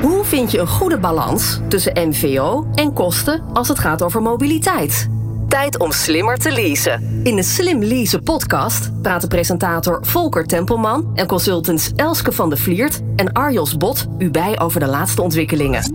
Hoe vind je een goede balans tussen MVO en kosten als het gaat over mobiliteit? Tijd om slimmer te leasen. In de Slim Leasen podcast praten presentator Volker Tempelman en consultants Elske van de Vliert en Arjos Bot u bij over de laatste ontwikkelingen.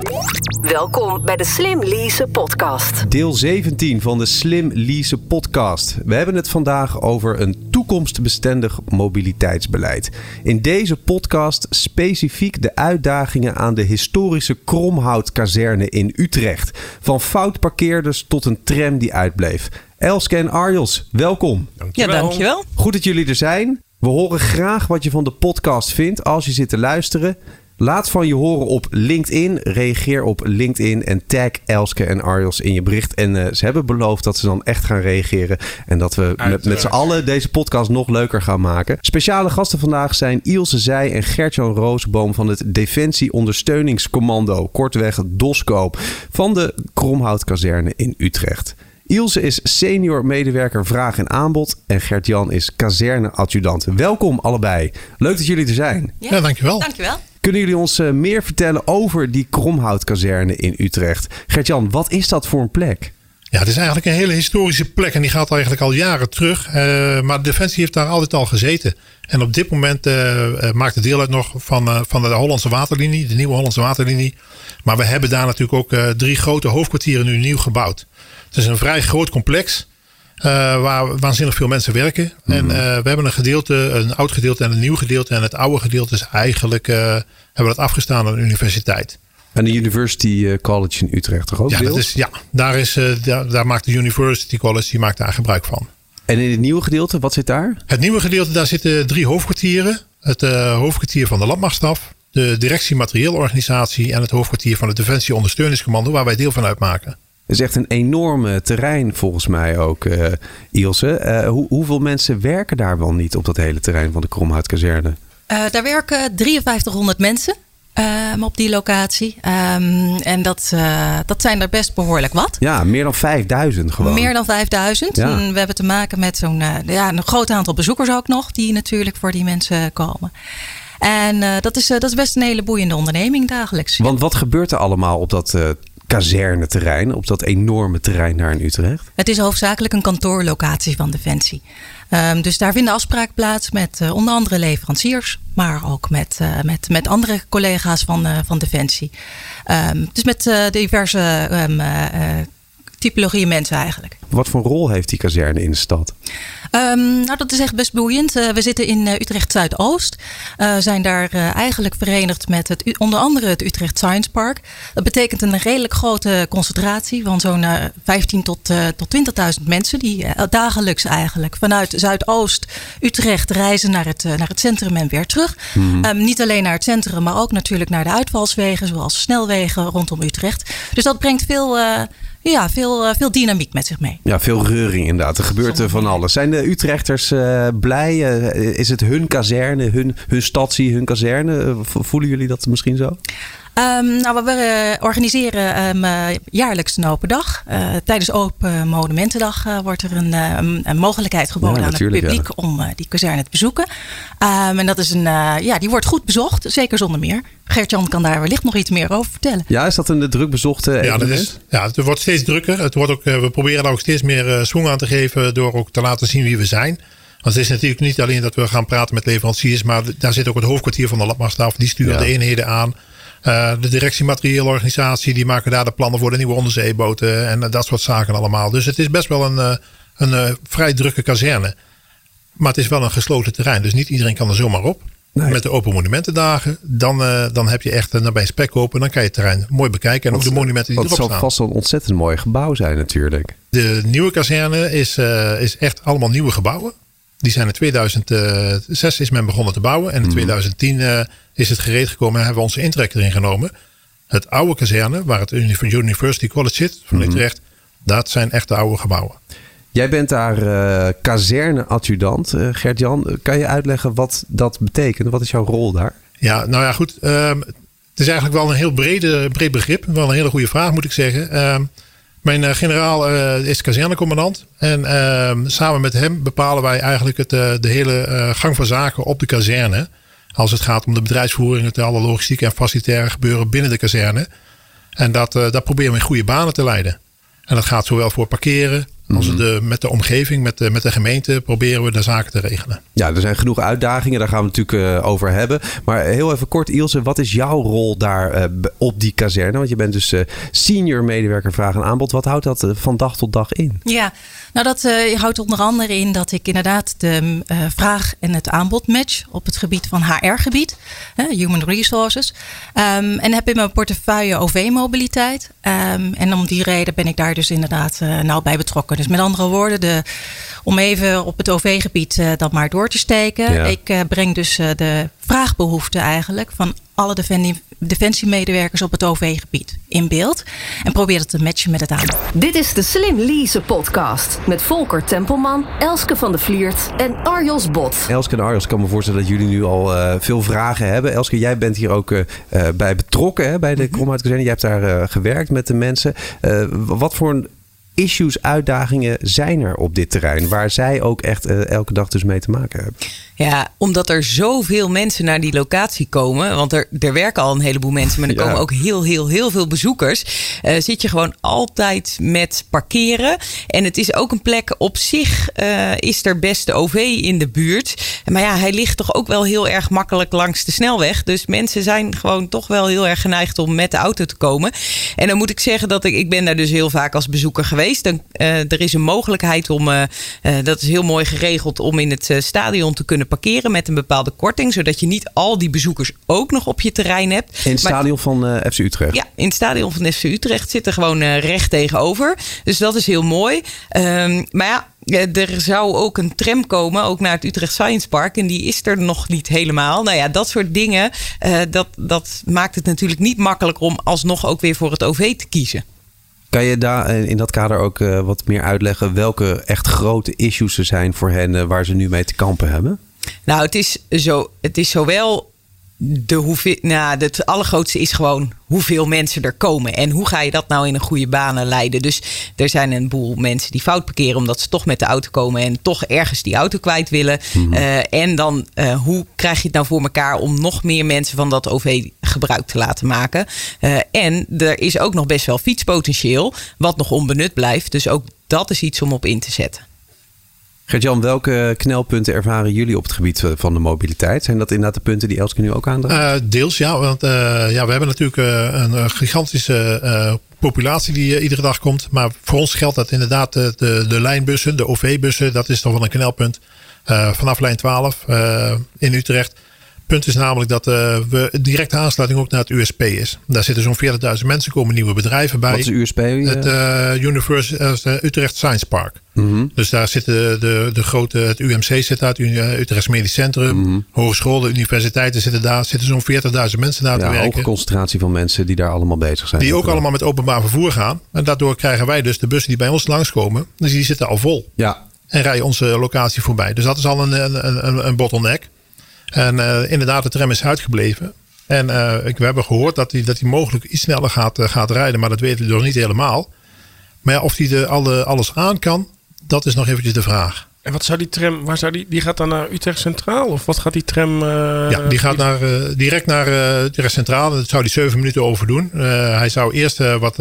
Welkom bij de Slim Leasen podcast. Deel 17 van de Slim Leasen podcast. We hebben het vandaag over een toekomstbestendig mobiliteitsbeleid. In deze podcast specifiek de uitdagingen aan de historische Kromhoutkazerne in Utrecht. Van foutparkeerders tot een tram die uitbleef. Elske en Arjos, welkom. Ja, dankjewel. Goed dat jullie er zijn. We horen graag wat je van de podcast vindt als je zit te luisteren. Laat van je horen op LinkedIn. Reageer op LinkedIn en tag Elske en Arjos in je bericht. En uh, ze hebben beloofd dat ze dan echt gaan reageren. En dat we met, met z'n allen deze podcast nog leuker gaan maken. Speciale gasten vandaag zijn Ilse Zij en Gertjan Roosboom van het Defensie Ondersteuningscommando. Kortweg DOSCO van de Kromhoutkazerne in Utrecht. Ilse is senior medewerker vraag en aanbod en Gert-Jan is kazerne-adjudant. Welkom allebei. Leuk dat jullie er zijn. Ja, dankjewel. Dankjewel. Kunnen jullie ons uh, meer vertellen over die Kromhoutkazerne in Utrecht? Gert-Jan, wat is dat voor een plek? Ja, het is eigenlijk een hele historische plek en die gaat eigenlijk al jaren terug. Uh, maar Defensie heeft daar altijd al gezeten. En op dit moment uh, maakt het deel uit nog van, van de Hollandse waterlinie, de nieuwe Hollandse waterlinie. Maar we hebben daar natuurlijk ook drie grote hoofdkwartieren nu nieuw gebouwd. Het is een vrij groot complex. Uh, waar waanzinnig veel mensen werken. En uh, we hebben een gedeelte, een oud gedeelte en een nieuw gedeelte. En het oude gedeelte is eigenlijk, uh, hebben we dat afgestaan aan de universiteit. En de University College in Utrecht toch ook ja, dat is, ja, daar, is, daar, daar, maakt de University College die maakt daar gebruik van. En in het nieuwe gedeelte, wat zit daar? Het nieuwe gedeelte, daar zitten drie hoofdkwartieren. Het hoofdkwartier van de landmachtstaf, de directie materieelorganisatie en het hoofdkwartier van het Defensie Ondersteuningscommando, waar wij deel van uitmaken. Het is echt een enorme terrein volgens mij ook, uh, Ilse. Uh, hoe, hoeveel mensen werken daar wel niet op dat hele terrein van de Kromhoutkazerne? Uh, daar werken 5300 mensen ehm, op die locatie. Um, en dat, dat zijn er best behoorlijk wat. Ja, meer dan 5000 gewoon. Meer dan 5000. Ja. En we hebben te maken met zo'n ja, een groot aantal bezoekers ook nog, die natuurlijk voor die mensen komen. En dat, is, dat is best een hele boeiende onderneming dagelijks. Want wat gebeurt er allemaal op dat kazerneterrein, op dat enorme terrein daar in Utrecht? Het is hoofdzakelijk een kantoorlocatie van Defensie. Um, dus daar vinden afspraken plaats met uh, onder andere leveranciers, maar ook met, uh, met, met andere collega's van, uh, van Defensie. Um, dus met diverse um, typologieën mensen eigenlijk. Wat voor rol heeft die kazerne in de stad? Um, nou, dat is echt best boeiend. Uh, we zitten in uh, Utrecht Zuidoost. Uh, zijn daar eigenlijk verenigd met het, onder andere het Utrecht Science Park. Dat betekent een redelijk grote concentratie van zo'n 15 tot, tot 20.000 mensen. Die dagelijks eigenlijk vanuit Zuidoost Utrecht reizen naar het, naar het centrum en weer terug. Mm -hmm. um, niet alleen naar het centrum, maar ook natuurlijk naar de uitvalswegen, zoals snelwegen rondom Utrecht. Dus dat brengt veel ja, veel, veel dynamiek met zich mee. Ja, veel reuring inderdaad. Er gebeurt van alles. Zijn de Utrechters uh, blij? Uh, is het hun kazerne, hun, hun hun kazerne? Voelen jullie dat misschien zo? Um, nou, we organiseren um, jaarlijks een open dag. Uh, tijdens Open Monumentendag uh, wordt er een, een mogelijkheid geboden ja, aan het publiek ja. om die kazerne te bezoeken. Um, en dat is een, ja, die wordt goed bezocht, zeker zonder meer. Gert-Jan kan daar wellicht nog iets meer over vertellen. Ja, is dat een druk bezochte ja, dat is, ja, het wordt steeds drukker. Het wordt ook, we proberen daar ook steeds meer swing aan te geven door ook te laten zien wie we zijn. Want het is natuurlijk niet alleen dat we gaan praten met leveranciers, maar daar zit ook het hoofdkwartier van de Landmachtstaf. Die sturen ja. de eenheden aan. Uh, de directie materieelorganisatie, die maken daar de plannen voor de nieuwe onderzeeboten en dat soort zaken allemaal. Dus het is best wel een, uh, een vrij drukke kazerne. Maar het is wel een gesloten terrein, dus niet iedereen kan er zomaar op. Nee. Met de open monumentendagen, dan, dan heb je echt een bij spek open. Dan kan je het terrein mooi bekijken. En ook de monumenten die erop staan. Het zal vast een ontzettend mooi gebouw zijn natuurlijk. De nieuwe kazerne is, is echt allemaal nieuwe gebouwen. Die zijn in 2006 is men begonnen te bouwen. En in mm. 2010 uh, is het gereed gekomen en hebben we onze intrek erin genomen. Het oude kazerne, waar het University College zit, van mm. Utrecht, dat zijn echt de oude gebouwen. Jij bent daar uh, kazerne-adjudant, uh, Gert-Jan. Kan je uitleggen wat dat betekent? Wat is jouw rol daar? Ja, nou ja, goed. Um, het is eigenlijk wel een heel brede, breed begrip. Wel een hele goede vraag, moet ik zeggen. Um, mijn uh, generaal uh, is kazernecommandant. En uh, samen met hem bepalen wij eigenlijk het, uh, de hele gang van zaken op de kazerne. Als het gaat om de bedrijfsvoering, het alle logistieke en facilitaire gebeuren binnen de kazerne. En dat, dat proberen we in goede banen te leiden. En dat gaat zowel voor parkeren als Mhm. de, met de omgeving, met de, met de gemeente proberen we de zaken te regelen. Ja, er zijn genoeg uitdagingen, daar gaan we het natuurlijk uh, over hebben. Maar heel even kort, Ilse, wat is jouw rol daar uh, op die kazerne? Want je bent dus uh, senior medewerker vraag en aanbod. Wat houdt dat van dag tot dag in? Ja, nou dat houdt onder andere in dat ik inderdaad de vraag en het aanbod match op het gebied van HR-gebied, Human Resources. Um, en heb in mijn portefeuille OV-mobiliteit. Um, en om die reden ben ik daar dus inderdaad nauw bij betrokken. Dus met andere woorden, de, om even op het OV-gebied uh, dat maar door te steken. Ja. Ik uh, breng dus uh, de vraagbehoeften eigenlijk van alle defensie, defensiemedewerkers op het OV-gebied in beeld. En probeer dat te matchen met het aanbod. Dit is de Slim Lease podcast met Volker Tempelman, Elske van de Vliert en Arjos Bot. Elske en Arjos, ik kan me voorstellen dat jullie nu al uh, veel vragen hebben. Elske, jij bent hier ook uh, bij betrokken hè, bij de Kromhout-kazerne. Jij hebt daar uh, gewerkt met de mensen. wat voor een issues, uitdagingen zijn er op dit terrein? Waar zij ook echt uh, elke dag dus mee te maken hebben. Ja, omdat er zoveel mensen naar die locatie komen. Want er, er werken al een heleboel mensen, maar er ja. komen ook heel, heel, heel veel bezoekers. Uh, zit je gewoon altijd met parkeren. En het is ook een plek op zich, uh, is er best de OV in de buurt. Maar ja, hij ligt toch ook wel heel erg makkelijk langs de snelweg. Dus mensen zijn gewoon toch wel heel erg geneigd om met de auto te komen. En dan moet ik zeggen dat ik, ik ben daar dus heel vaak als bezoeker geweest. Dan, er is een mogelijkheid om, dat is heel mooi geregeld, om in het stadion te kunnen parkeren met een bepaalde korting. Zodat je niet al die bezoekers ook nog op je terrein hebt. In het stadion van FC Utrecht? Ja, in het stadion van FC Utrecht zit er gewoon recht tegenover. Dus dat is heel mooi. Um, maar ja, er zou ook een tram komen, ook naar het Utrecht Science Park. En die is er nog niet helemaal. Nou ja, dat soort dingen, uh, dat, dat maakt het natuurlijk niet makkelijk om alsnog ook weer voor het OV te kiezen. Kan je daar in dat kader ook uh, wat meer uitleggen welke echt grote issues er zijn voor hen uh, waar ze nu mee te kampen hebben? Nou, het is, zo, het is zowel de hoeveel. Nou, het allergrootste is gewoon hoeveel mensen er komen. En hoe ga je dat nou in een goede banen leiden? Dus er zijn een boel mensen die fout parkeren omdat ze toch met de auto komen en toch ergens die auto kwijt willen. Mm-hmm. Uh, en dan uh, hoe krijg je het nou voor elkaar om nog meer mensen van dat OV gebruik te laten maken? Uh, en er is ook nog best wel fietspotentieel, wat nog onbenut blijft. Dus ook dat is iets om op in te zetten. Gert-Jan, welke knelpunten ervaren jullie op het gebied van de mobiliteit? Zijn dat inderdaad de punten die Elske nu ook aandraagt? Uh, deels ja, want uh, ja, we hebben natuurlijk een gigantische populatie die iedere dag komt. Maar voor ons geldt dat inderdaad de, de, de lijnbussen, de OV-bussen, dat is toch wel een knelpunt. vanaf lijn 12 in Utrecht. Punt is namelijk dat uh, we directe aansluiting ook naar het USP is. Daar zitten zo'n 40.000 mensen, komen nieuwe bedrijven bij. Wat is USP? Het uh, University Utrecht Science Park. Mm-hmm. Dus daar zitten de, de grote, het UMC zit daar, het Utrecht Medisch Centrum, mm-hmm. hogescholen, universiteiten zitten daar. zitten zo'n 40.000 mensen daar ja, te werken. Een concentratie van mensen die daar allemaal bezig zijn. Die ook allemaal met openbaar vervoer gaan. En daardoor krijgen wij dus de bussen die bij ons langskomen, dus die zitten al vol. Ja. En rijden onze locatie voorbij. Dus dat is al een, een, een, een bottleneck. En uh, inderdaad, de tram is uitgebleven. En uh, ik, we hebben gehoord dat hij dat die mogelijk iets sneller gaat, uh, gaat rijden. Maar dat weten we nog niet helemaal. Maar ja, of hij de, alle, alles aan kan, dat is nog eventjes de vraag. En wat zou die tram, waar zou die, die gaat dan naar Utrecht Centraal? Of wat gaat die tram? ja, die gaat naar, direct naar Utrecht Centraal. Dat zou hij zeven minuten over doen. hij zou eerst wat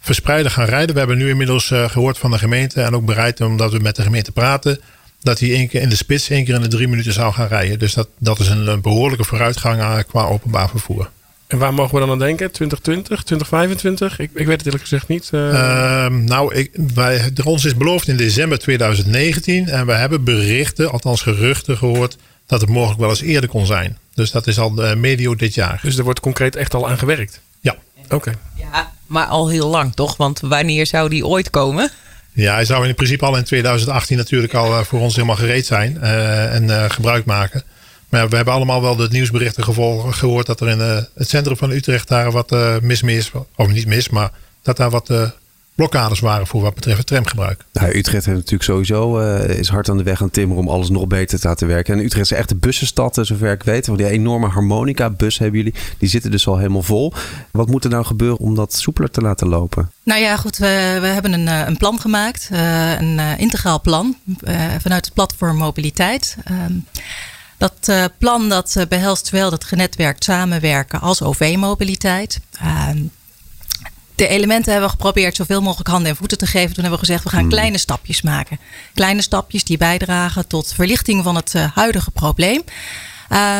verspreiden gaan rijden. We hebben nu inmiddels gehoord van de gemeente. En ook bereid omdat we met de gemeente praten dat hij één keer in de spits één keer in de drie minuten zou gaan rijden. Dus dat, dat is een, een behoorlijke vooruitgang qua openbaar vervoer. En waar mogen we dan aan denken? 2020, 2025? Ik, ik weet het eerlijk gezegd niet. Uh... Uh, nou, ik, wij, ons is beloofd in december 2019. En we hebben berichten, althans geruchten gehoord, dat het mogelijk wel eens eerder kon zijn. Dus dat is al uh, medio dit jaar. Dus er wordt concreet echt al aan gewerkt? Ja. Oké. Okay. Ja, maar al heel lang toch? Want wanneer zou die ooit komen? Ja, hij zou in principe al in 2018 natuurlijk al voor ons helemaal gereed zijn uh, en uh, gebruik maken. Maar we hebben allemaal wel de nieuwsberichten gevolg, gehoord dat er in het centrum van Utrecht daar wat mis mis, of niet mis, maar dat daar wat blokkades waren voor wat betreft het tramgebruik. Nou, Utrecht heeft natuurlijk sowieso uh, is hard aan de weg aan timmeren om alles nog beter te laten werken. En Utrecht is echt de bussenstad, zover ik weet. Want die enorme harmonica bus hebben jullie, die zitten dus al helemaal vol. Wat moet er nou gebeuren om dat soepeler te laten lopen? Nou ja, goed, we, we hebben een, een plan gemaakt, uh, een uh, integraal plan vanuit het platform mobiliteit. Dat plan dat behelst zowel dat genetwerkt samenwerken als OV-mobiliteit. Ehm, de elementen hebben we geprobeerd zoveel mogelijk handen en voeten te geven. Toen hebben we gezegd, we gaan hmm. kleine stapjes maken. Kleine stapjes die bijdragen tot verlichting van het huidige probleem.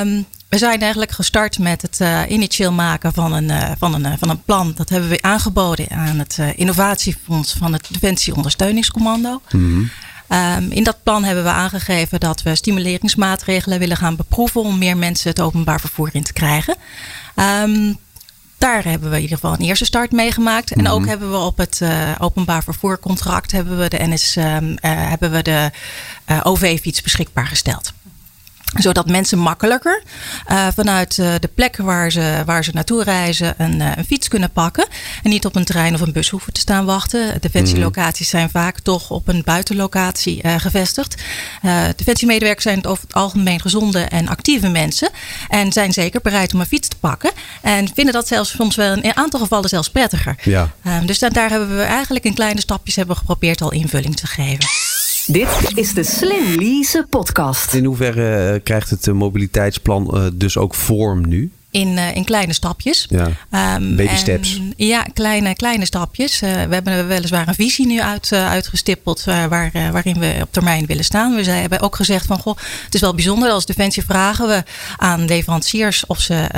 Um, we zijn eigenlijk gestart met het uh, initieel maken van een, uh, van, een, van een plan. Dat hebben we aangeboden aan het innovatiefonds van het Defensie Ondersteuningscommando. Mm um, in dat plan hebben we aangegeven dat we stimuleringsmaatregelen willen gaan beproeven om meer mensen het openbaar vervoer in te krijgen. Um, daar hebben we in ieder geval een eerste start meegemaakt. En ook mhm. hebben we op het openbaar vervoercontract hebben we de NS um, hebben we de OV-fiets beschikbaar gesteld zodat mensen makkelijker uh, vanuit uh, de plek waar ze, waar ze naartoe reizen een, uh, een, fiets kunnen pakken. En niet op een trein of een bus hoeven te staan wachten. Defensielocaties zijn vaak toch op een buitenlocatie gevestigd. defensiemedewerkers zijn over het algemeen gezonde en actieve mensen. En zijn zeker bereid om een fiets te pakken. En vinden dat zelfs soms wel in een aantal gevallen zelfs prettiger. Ja. dus daar, daar hebben we eigenlijk in kleine stapjes hebben geprobeerd al invulling te geven. Dit is de Slim Lease podcast. In hoeverre eh, krijgt het mobiliteitsplan eh, dus ook vorm nu? In, uh, in kleine stapjes. Ja, um, baby steps. Ja, kleine, kleine stapjes. Uh, we hebben weliswaar een visie nu uit, uh, uitgestippeld waar, waarin we op termijn willen staan. We zijn, hebben ook gezegd van, goh, het is wel bijzonder. Als Defensie vragen we aan leveranciers of ze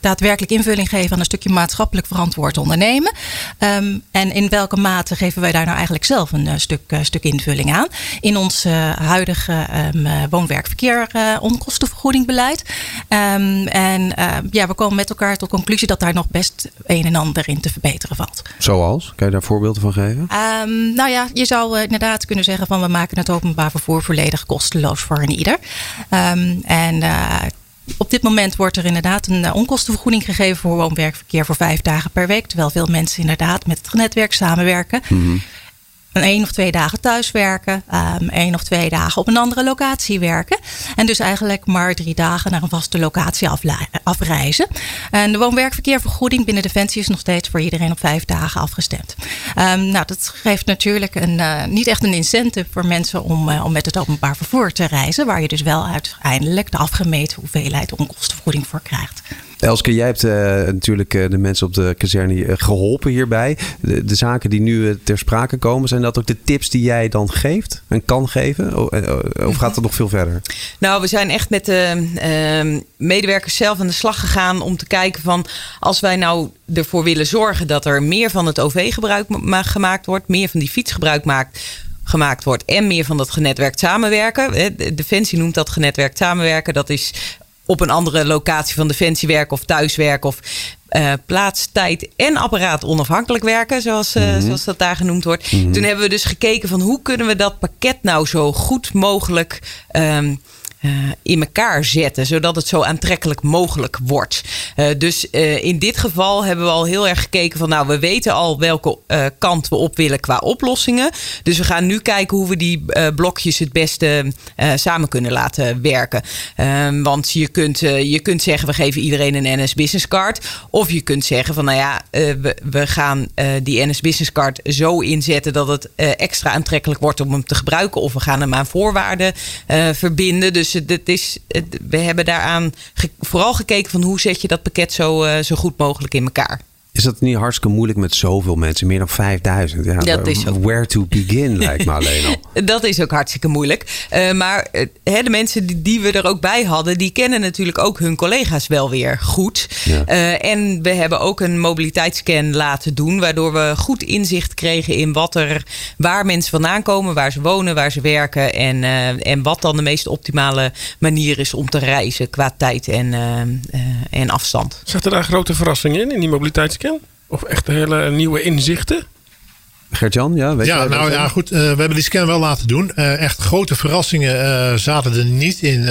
daadwerkelijk invulling geven aan een stukje maatschappelijk verantwoord ondernemen. Um, en in welke mate geven wij daar nou eigenlijk zelf een stuk, stuk invulling aan? In ons huidige um, woon-werkverkeer onkostenvergoedingbeleid. en en uh, ja, we komen met elkaar tot de conclusie dat daar nog best een en ander in te verbeteren valt. Zoals? Kan je daar voorbeelden van geven? Um, nou ja, je zou uh, inderdaad kunnen zeggen van we maken het openbaar vervoer volledig kosteloos voor een ieder. Um, en uh, op dit moment wordt er inderdaad een onkostenvergoeding gegeven voor woon-werkverkeer voor vijf dagen per week. Terwijl veel mensen inderdaad met het netwerk samenwerken. Mm -hmm een één of twee dagen thuis werken, um, één of twee dagen op een andere locatie werken. En dus eigenlijk maar drie dagen naar een vaste locatie afreizen. En de woon-werkverkeervergoeding binnen Defensie is nog steeds voor iedereen op vijf dagen afgestemd. Um, nou, dat geeft natuurlijk een, uh, niet echt een incentive voor mensen om, uh, om met het openbaar vervoer te reizen, waar je dus wel uiteindelijk de afgemeten hoeveelheid onkostenvergoeding voor krijgt. Elske, jij hebt uh, natuurlijk uh, de mensen op de kazerne uh, geholpen hierbij. De, de, zaken die nu ter sprake komen, zijn dat ook de tips die jij dan geeft en kan geven? Of gaat het nog veel verder? Nou, we zijn echt met de ehm, medewerkers zelf aan de slag gegaan om te kijken van als wij nou ervoor willen zorgen dat er meer van het OV gebruik gemaakt wordt, meer van die fiets gebruik maakt gemaakt wordt en meer van dat genetwerkt samenwerken. Defensie noemt dat genetwerkt samenwerken. Dat is op een andere locatie van Defensie werken of thuis werken of uh, plaats, tijd en apparaat onafhankelijk werken, zoals, uh, zoals dat daar genoemd wordt. Mhm. Toen hebben we dus gekeken van hoe kunnen we dat pakket nou zo goed mogelijk um, uh, in elkaar zetten, zodat het zo aantrekkelijk mogelijk wordt. Uh, dus uh, in dit geval hebben we al heel erg gekeken van, nou, we weten al welke kant we op willen qua oplossingen. Dus we gaan nu kijken hoe we die blokjes het beste samen kunnen laten werken. Ehm, want je kunt, je kunt zeggen, we geven iedereen een NS Business Card. Of je kunt zeggen van, nou ja, we, we gaan die NS Business Card zo inzetten dat het extra aantrekkelijk wordt om hem te gebruiken. Of we gaan hem aan voorwaarden verbinden. Dus dus we hebben daaraan vooral gekeken van hoe zet je dat pakket zo, uh, zo goed mogelijk in elkaar. Is dat niet hartstikke moeilijk met zoveel mensen? Meer dan 5000. Ja, dat is ook. Where to begin lijkt me alleen al. dat is ook hartstikke moeilijk. Uh, maar uh, de mensen die, die, we er ook bij hadden, die kennen natuurlijk ook hun collega's wel weer goed. Ja. Uh, en we hebben ook een mobiliteitsscan laten doen, waardoor we goed inzicht kregen in wat er, waar mensen vandaan komen, waar ze wonen, waar ze werken en, en wat dan de meest optimale manier is om te reizen qua tijd en, en afstand. Zat er daar grote verrassingen in, in die mobiliteitsscan? Of echt hele nieuwe inzichten? Gert-Jan, ja, weet ja, nou ja, goed. Uh, we hebben die scan wel laten doen. Uh, echt grote verrassingen uh, zaten er niet in,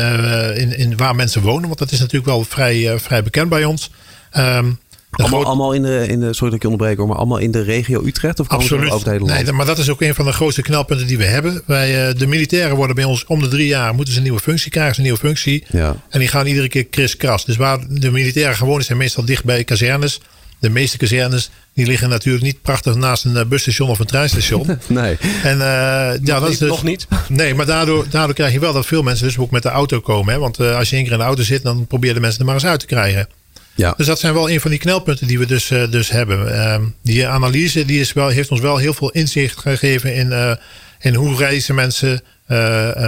in, in waar mensen wonen. Want dat is natuurlijk wel vrij, vrij bekend bij ons. Um, allemaal, allemaal, in de, in de, sorry dat ik je onderbreek, maar allemaal in de regio Utrecht? Of Absoluut. Over het hele land? Nee, maar dat is ook een van de grootste knelpunten die we hebben. Wij, de militairen worden bij ons om de drie jaar moeten ze een nieuwe functie krijgen, een nieuwe functie. Ja. En die gaan iedere keer kriskras. Dus waar de militairen gewoon zijn meestal dicht bij kazernes de meeste kazernes die liggen natuurlijk niet prachtig naast een eh, busstation of een treinstation. nee. En, ja, nog, dat is dus, nog niet. Nee, maar daardoor, daardoor krijg je wel dat veel mensen dus ook met de auto komen. Hè? Want als je één keer in de auto zit, dan probeer de mensen er maar eens uit te krijgen. Ja. Dus dat zijn wel een van die knelpunten die we dus, dus hebben. Ehm, die analyse die is wel, heeft ons wel heel veel inzicht gegeven in, in hoe reizen mensen,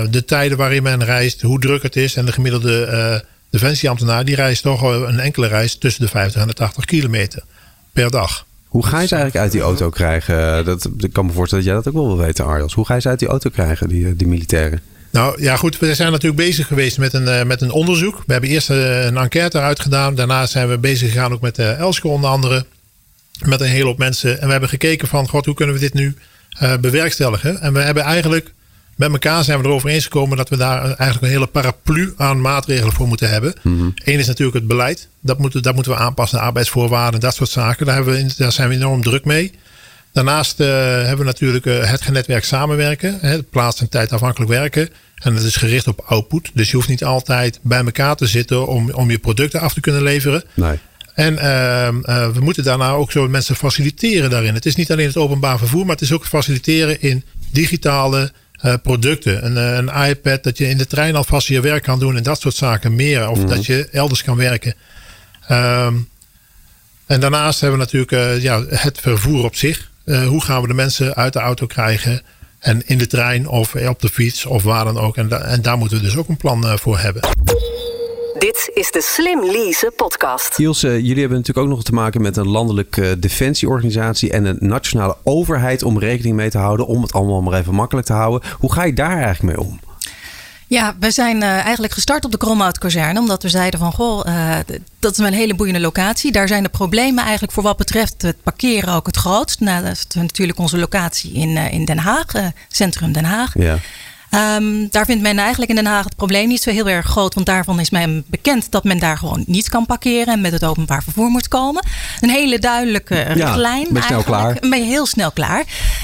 de tijden waarin men reist, hoe druk het is en de gemiddelde defensieambtenaar die reist toch een enkele reis tussen de 50 en de 80 kilometer per dag. Hoe ga je ze eigenlijk uit die auto krijgen? Dat, ik kan me voorstellen dat jij dat ook wel wil weten, Arjels. Hoe ga je ze uit die auto krijgen, die, die militairen? Nou ja, goed. We zijn natuurlijk bezig geweest met een, met een onderzoek. We hebben eerst een enquête eruit gedaan. Daarna zijn we bezig gegaan ook met de Elske onder andere. Met een hele hoop mensen. En we hebben gekeken van, god, hoe kunnen we dit nu uh, bewerkstelligen? En we hebben eigenlijk met elkaar zijn we erover eens gekomen dat we daar eigenlijk een hele paraplu aan maatregelen voor moeten hebben. Mhm. Eén is natuurlijk het beleid. Dat moeten, dat moeten we aanpassen, arbeidsvoorwaarden, dat soort zaken. Daar, hebben we, daar zijn we enorm druk mee. Daarnaast uh, hebben we natuurlijk uh, het genetwerk samenwerken. Hè, plaats- en tijdafhankelijk werken. En dat is gericht op output. Dus je hoeft niet altijd bij elkaar te zitten om, om je producten af te kunnen leveren. Nee. En uh, we moeten daarna ook zo mensen faciliteren daarin. Het is niet alleen het openbaar vervoer, maar het is ook faciliteren in digitale uh, producten. Een, een, iPad, dat je in de trein alvast je werk kan doen en dat soort zaken meer. Of Mhm. dat je elders kan werken. Um, en daarnaast hebben we natuurlijk uh, ja, het vervoer op zich. Hoe gaan we de mensen uit de auto krijgen? En in de trein of op de fiets of waar dan ook. En, da en daar moeten we dus ook een plan voor hebben. Dit is de Slim Lease podcast. Niels, uh, jullie hebben natuurlijk ook nog te maken met een landelijke uh, defensieorganisatie en een nationale overheid om rekening mee te houden. Om het allemaal maar even makkelijk te houden. Hoe ga je daar eigenlijk mee om? Ja, we zijn uh, eigenlijk gestart op de Kromhout-kazerne. Omdat we zeiden van, goh, uh, dat is een hele boeiende locatie. Daar zijn de problemen eigenlijk voor wat betreft het parkeren ook het grootst. Nou, dat is natuurlijk onze locatie in, uh, in Den Haag, centrum Den Haag. Ja. Um, daar vindt men eigenlijk in Den Haag het probleem niet zo heel erg groot. Want daarvan is men bekend dat men daar gewoon niet kan parkeren. En met het openbaar vervoer moet komen. Een hele duidelijke ja, richtlijn. Ben je snel klaar. Ben je heel snel klaar.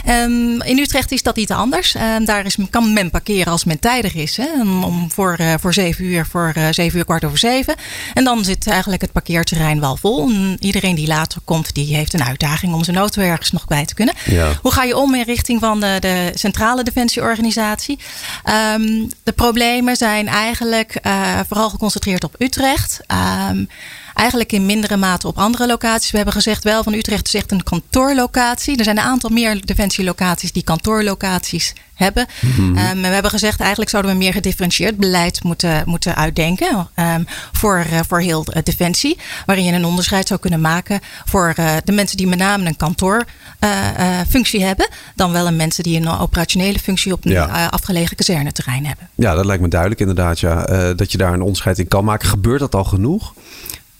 Um, in Utrecht is dat iets anders. Um, daar is, kan men parkeren als men tijdig is. Hè? Om voor, uh, voor zeven uur, voor uh, zeven uur kwart over zeven. En dan zit eigenlijk het parkeerterrein wel vol. En iedereen die later komt, die heeft een uitdaging om zijn auto ergens nog bij te kunnen. Ja. Hoe ga je om in richting van de, de centrale defensieorganisatie? Um, de problemen zijn eigenlijk uh, vooral geconcentreerd op Utrecht. Eigenlijk in mindere mate op andere locaties. We hebben gezegd wel van Utrecht is echt een kantoorlocatie. Er zijn een aantal meer defensielocaties die kantoorlocaties hebben. Um, we hebben gezegd eigenlijk zouden we meer gedifferentieerd beleid moeten, moeten uitdenken um, voor, uh, voor heel uh, defensie. Waarin je een onderscheid zou kunnen maken voor uh, de mensen die met name een kantoorfunctie hebben. Dan wel een mensen die een operationele functie op een Ja. afgelegen kazerneterrein hebben. Ja, dat lijkt me duidelijk inderdaad. Ja. Dat je daar een onderscheid in kan maken. Gebeurt dat al genoeg?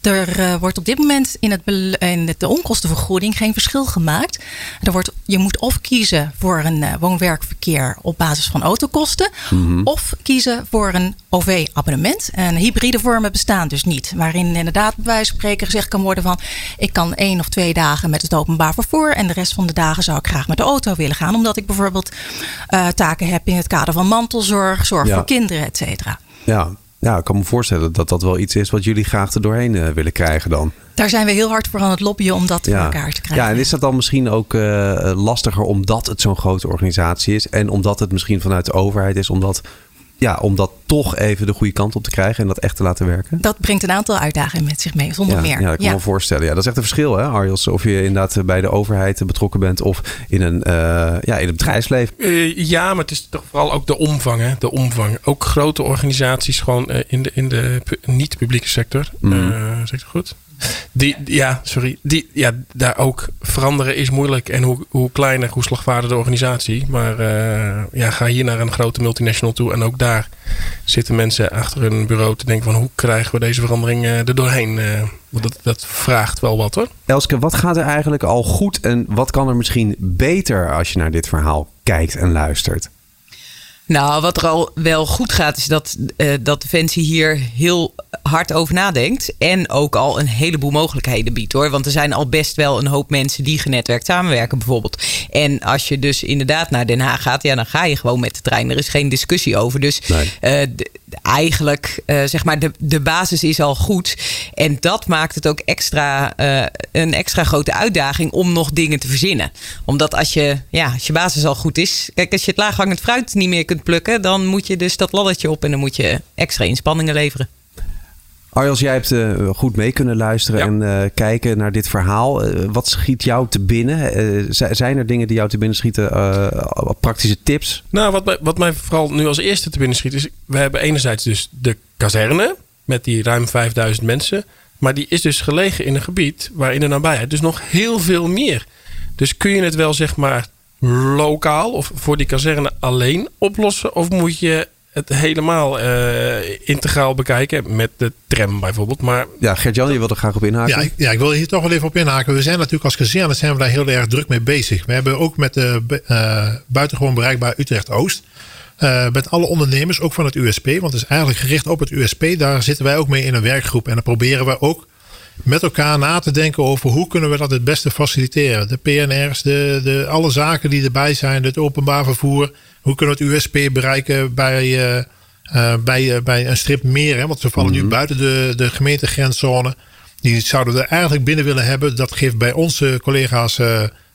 Er uh, wordt op dit moment in, het in de onkostenvergoeding geen verschil gemaakt. Er wordt, je moet of kiezen voor een uh, woon-werkverkeer op basis van autokosten. Mhm. Of kiezen voor een OV-abonnement. En hybride vormen bestaan dus niet. Waarin inderdaad bij wijze van spreken gezegd kan worden van... ik kan één of twee dagen met het openbaar vervoer... en de rest van de dagen zou ik graag met de auto willen gaan. Omdat ik bijvoorbeeld uh, taken heb in het kader van mantelzorg... zorg Ja. voor kinderen, et cetera. Ja. Ja, ik kan me voorstellen dat dat wel iets is wat jullie graag er doorheen uh, willen krijgen dan. Daar zijn we heel hard voor aan het lobbyen om dat ja. voor elkaar te krijgen. Ja, en is dat dan misschien ook uh, lastiger omdat het zo'n grote organisatie is en omdat het misschien vanuit de overheid is, omdat ja, om dat toch even de goede kant op te krijgen en dat echt te laten werken? Dat brengt een aantal uitdagingen met zich mee, zonder ja, meer. Ja, dat kan ja. me voorstellen. Ja, dat is echt een verschil, hè, Arjels? Of je inderdaad bij de overheid betrokken bent of in een, uh, ja, in het bedrijfsleven. Uh, ja, maar het is toch vooral ook de omvang. Hè? De omvang. Ook grote organisaties gewoon uh, in de, in de niet-publieke sector. Mm. zeg ik goed? Die, ja, sorry. Die, ja, daar ook veranderen is moeilijk. En hoe, hoe kleiner, hoe slagvaardiger de organisatie. Maar uh, ja, ga hier naar een grote multinational toe. En ook daar zitten mensen achter een bureau te denken van... hoe krijgen we deze verandering uh, er doorheen? Uh, want dat, dat vraagt wel wat hoor. Elske, wat gaat er eigenlijk al goed? En wat kan er misschien beter als je naar dit verhaal kijkt en luistert? Nou, wat er al wel goed gaat, is dat, uh, dat Defensie hier heel hard over nadenkt. En ook al een heleboel mogelijkheden biedt hoor. Want er zijn al best wel een hoop mensen die genetwerkt samenwerken, bijvoorbeeld. En als je dus inderdaad naar Den Haag gaat, ja, dan ga je gewoon met de trein. Er is geen discussie over. Dus nee. uh, eigenlijk, uh, zeg maar, de, de basis is al goed. En dat maakt het ook extra, een extra grote uitdaging om nog dingen te verzinnen. Omdat als je, ja, als je basis al goed is. Kijk, als je het laaghangend fruit niet meer kunt plukken, dan moet je dus dat laddertje op en dan moet je extra inspanningen leveren. Arjels, jij hebt uh, goed mee kunnen luisteren en uh, kijken naar dit verhaal. Uh, wat schiet jou te binnen? zijn er dingen die jou te binnen schieten? praktische tips? Nou, wat mij, wat mij vooral nu als eerste te binnen schiet is... we hebben enerzijds dus de kazerne met die ruim 5000 mensen. Maar die is dus gelegen in een gebied waar in de nabijheid dus nog heel veel meer. Dus kun je het wel zeg maar lokaal of voor die kazerne alleen oplossen? Of moet je het helemaal uh, integraal bekijken. Met de tram bijvoorbeeld. Maar... Ja, Gert-Jan, je wilde er graag op inhaken. Ja ik, ja, ik wil hier toch wel even op inhaken. We zijn natuurlijk als kazerne zijn we daar heel erg druk mee bezig. We hebben ook met de uh, buitengewoon bereikbaar Utrecht-Oost. Uh, met alle ondernemers, ook van het USP. Want het is eigenlijk gericht op het USP. Daar zitten wij ook mee in een werkgroep. En dan proberen we ook met elkaar na te denken over hoe kunnen we dat het beste faciliteren. De PNR's, de, de, alle zaken die erbij zijn, het openbaar vervoer. Hoe kunnen we het USP bereiken bij, uh, uh, bij, uh, bij een strip meer? Hè? Want ze vallen nu Mhm. buiten de, de gemeentegrenszone. Die zouden we er eigenlijk binnen willen hebben. Dat geeft bij onze collega's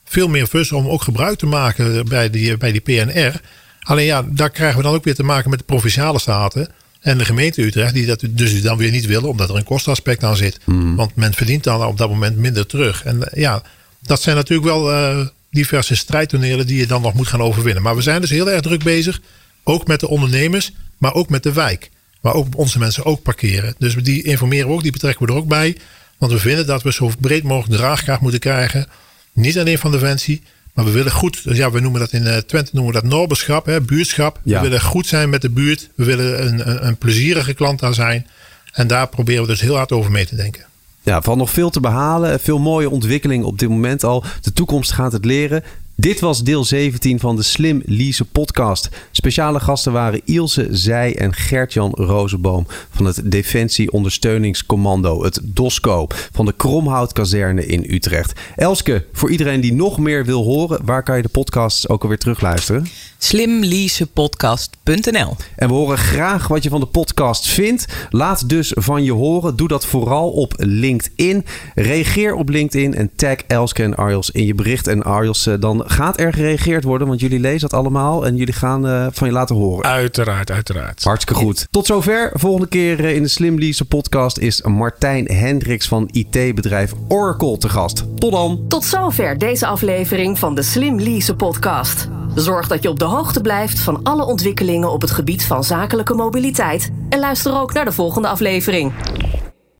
veel meer fus om ook gebruik te maken bij die, bij die PNR. Alleen ja, daar krijgen we dan ook weer te maken met de provinciale staten. En de gemeente Utrecht, die dat dus dan weer niet willen, omdat er een kostenaspect aan zit. Want men verdient dan op dat moment minder terug. En ja, dat zijn natuurlijk wel uh, diverse strijdtonelen die je dan nog moet gaan overwinnen. Maar we zijn dus heel erg druk bezig, ook met de ondernemers, maar ook met de wijk. Waar ook onze mensen ook parkeren. Dus die informeren we ook, die betrekken we er ook bij. Want we vinden dat we zo breed mogelijk draagkracht moeten krijgen. Niet alleen van Defensie, maar we willen goed, dus ja, we noemen dat in uh, Twente noemen we dat noberschap, hè, buurtschap. Ja. We willen goed zijn met de buurt. We willen een, een, een plezierige klant daar zijn. En daar proberen we dus heel hard over mee te denken. Ja, van nog veel te behalen. Veel mooie ontwikkelingen op dit moment al. De toekomst gaat het leren. Dit was deel 17 van de Slim Lease podcast. Speciale gasten waren Ilse Zij en Gertjan Rozenboom van het Defensie Ondersteuningscommando, het DOSCO, van de Kromhoutkazerne in Utrecht. Elske, voor iedereen die nog meer wil horen, waar kan je de podcasts ook alweer terugluisteren? Slimleasepodcast.nl En we horen graag wat je van de podcast vindt. Laat dus van je horen. Doe dat vooral op LinkedIn. Reageer op LinkedIn en tag Elske en Arjels in je bericht. En Arjels, dan gaat er gereageerd worden, want jullie lezen dat allemaal en jullie gaan uh, van je laten horen. Uiteraard, uiteraard. Hartstikke goed. Tot zover. Volgende keer uh, in de Slim Lease podcast is Martijn Hendricks van IT-bedrijf Oracle te gast. Tot dan. Tot zover deze aflevering van de Slim Lease podcast. Zorg dat je op de hoogte blijft van alle ontwikkelingen op het gebied van zakelijke mobiliteit. En luister ook naar de volgende aflevering.